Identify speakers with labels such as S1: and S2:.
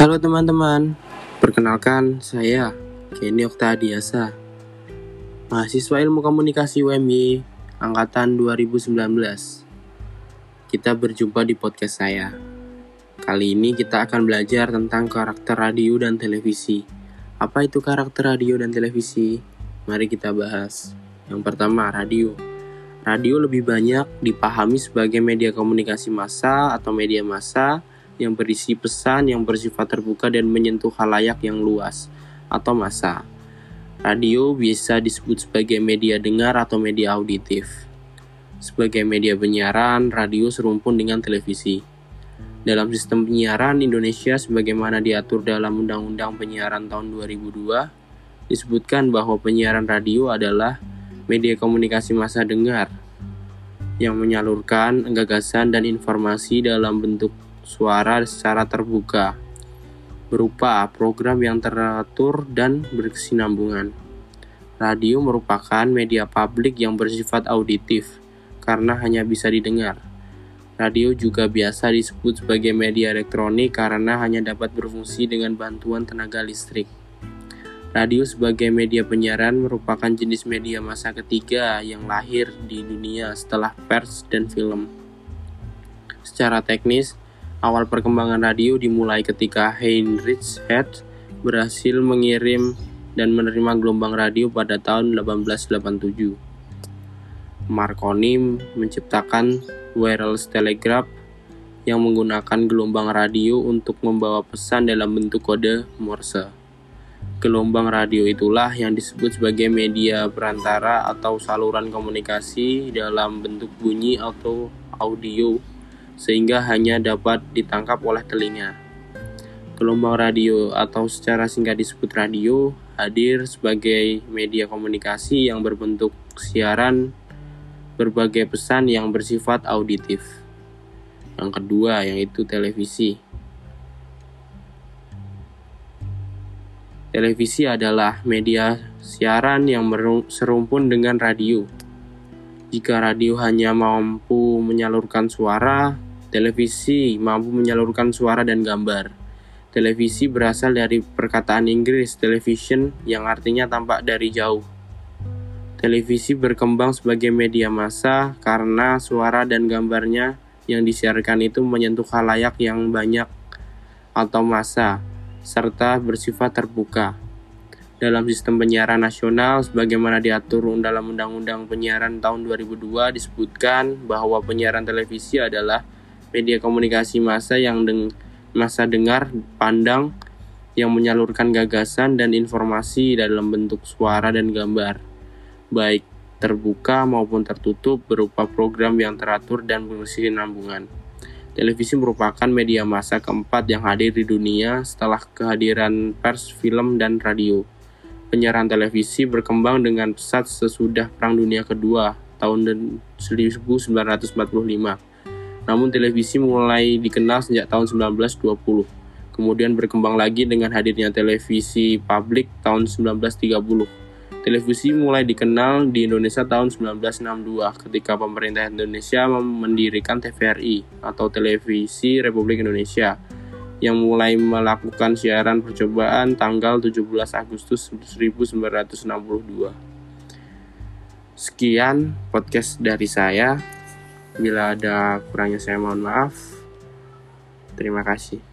S1: Halo teman-teman, perkenalkan saya Kenny Oktadiasa, mahasiswa ilmu komunikasi UMY angkatan 2019. Kita berjumpa di podcast saya. Kali ini kita akan belajar tentang karakter radio dan televisi. Apa itu karakter radio dan televisi? Mari kita bahas. Yang pertama, radio. Radio lebih banyak dipahami sebagai media komunikasi massa atau media massa yang berisi pesan yang bersifat terbuka dan menyentuh halayak yang luas atau massa. Radio bisa disebut sebagai media dengar atau media auditif. Sebagai media penyiaran, radio serumpun dengan televisi. Dalam sistem penyiaran Indonesia sebagaimana diatur dalam Undang-Undang Penyiaran tahun 2002, disebutkan bahwa penyiaran radio adalah media komunikasi massa dengar yang menyalurkan gagasan dan informasi dalam bentuk suara secara terbuka berupa program yang teratur dan berkesinambungan. Radio merupakan media publik yang bersifat auditif karena hanya bisa didengar. Radio juga biasa disebut sebagai media elektronik karena hanya dapat berfungsi dengan bantuan tenaga listrik. Radio sebagai media penyiaran merupakan jenis media masa ketiga yang lahir di dunia setelah pers dan film. Secara teknis, Awal perkembangan radio dimulai ketika Heinrich Hertz berhasil mengirim dan menerima gelombang radio pada tahun 1887. Marconi menciptakan wireless telegraph yang menggunakan gelombang radio untuk membawa pesan dalam bentuk kode Morse. Gelombang radio itulah yang disebut sebagai media perantara atau saluran komunikasi dalam bentuk bunyi atau audio sehingga hanya dapat ditangkap oleh telinga. Gelombang radio atau secara singkat disebut radio hadir sebagai media komunikasi yang berbentuk siaran berbagai pesan yang bersifat auditif. Yang kedua yaitu televisi. Televisi adalah media siaran yang serumpun dengan radio. Jika radio hanya mampu menyalurkan suara, Televisi mampu menyalurkan suara dan gambar. Televisi berasal dari perkataan Inggris television yang artinya tampak dari jauh. Televisi berkembang sebagai media massa karena suara dan gambarnya yang disiarkan itu menyentuh halayak yang banyak atau massa, serta bersifat terbuka. Dalam sistem penyiaran nasional, sebagaimana diatur dalam Undang-Undang Penyiaran tahun 2002, disebutkan bahwa penyiaran televisi adalah media komunikasi massa yang deng masa dengar, pandang, yang menyalurkan gagasan dan informasi dalam bentuk suara dan gambar, baik terbuka maupun tertutup berupa program yang teratur dan berkesinambungan. Televisi merupakan media massa keempat yang hadir di dunia setelah kehadiran pers, film, dan radio. Penyiaran televisi berkembang dengan pesat sesudah Perang Dunia Kedua tahun 1945 namun televisi mulai dikenal sejak tahun 1920. Kemudian berkembang lagi dengan hadirnya televisi publik tahun 1930. Televisi mulai dikenal di Indonesia tahun 1962 ketika pemerintah Indonesia mendirikan TVRI atau Televisi Republik Indonesia yang mulai melakukan siaran percobaan tanggal 17 Agustus 1962. Sekian podcast dari saya. Bila ada kurangnya saya mohon maaf. Terima kasih.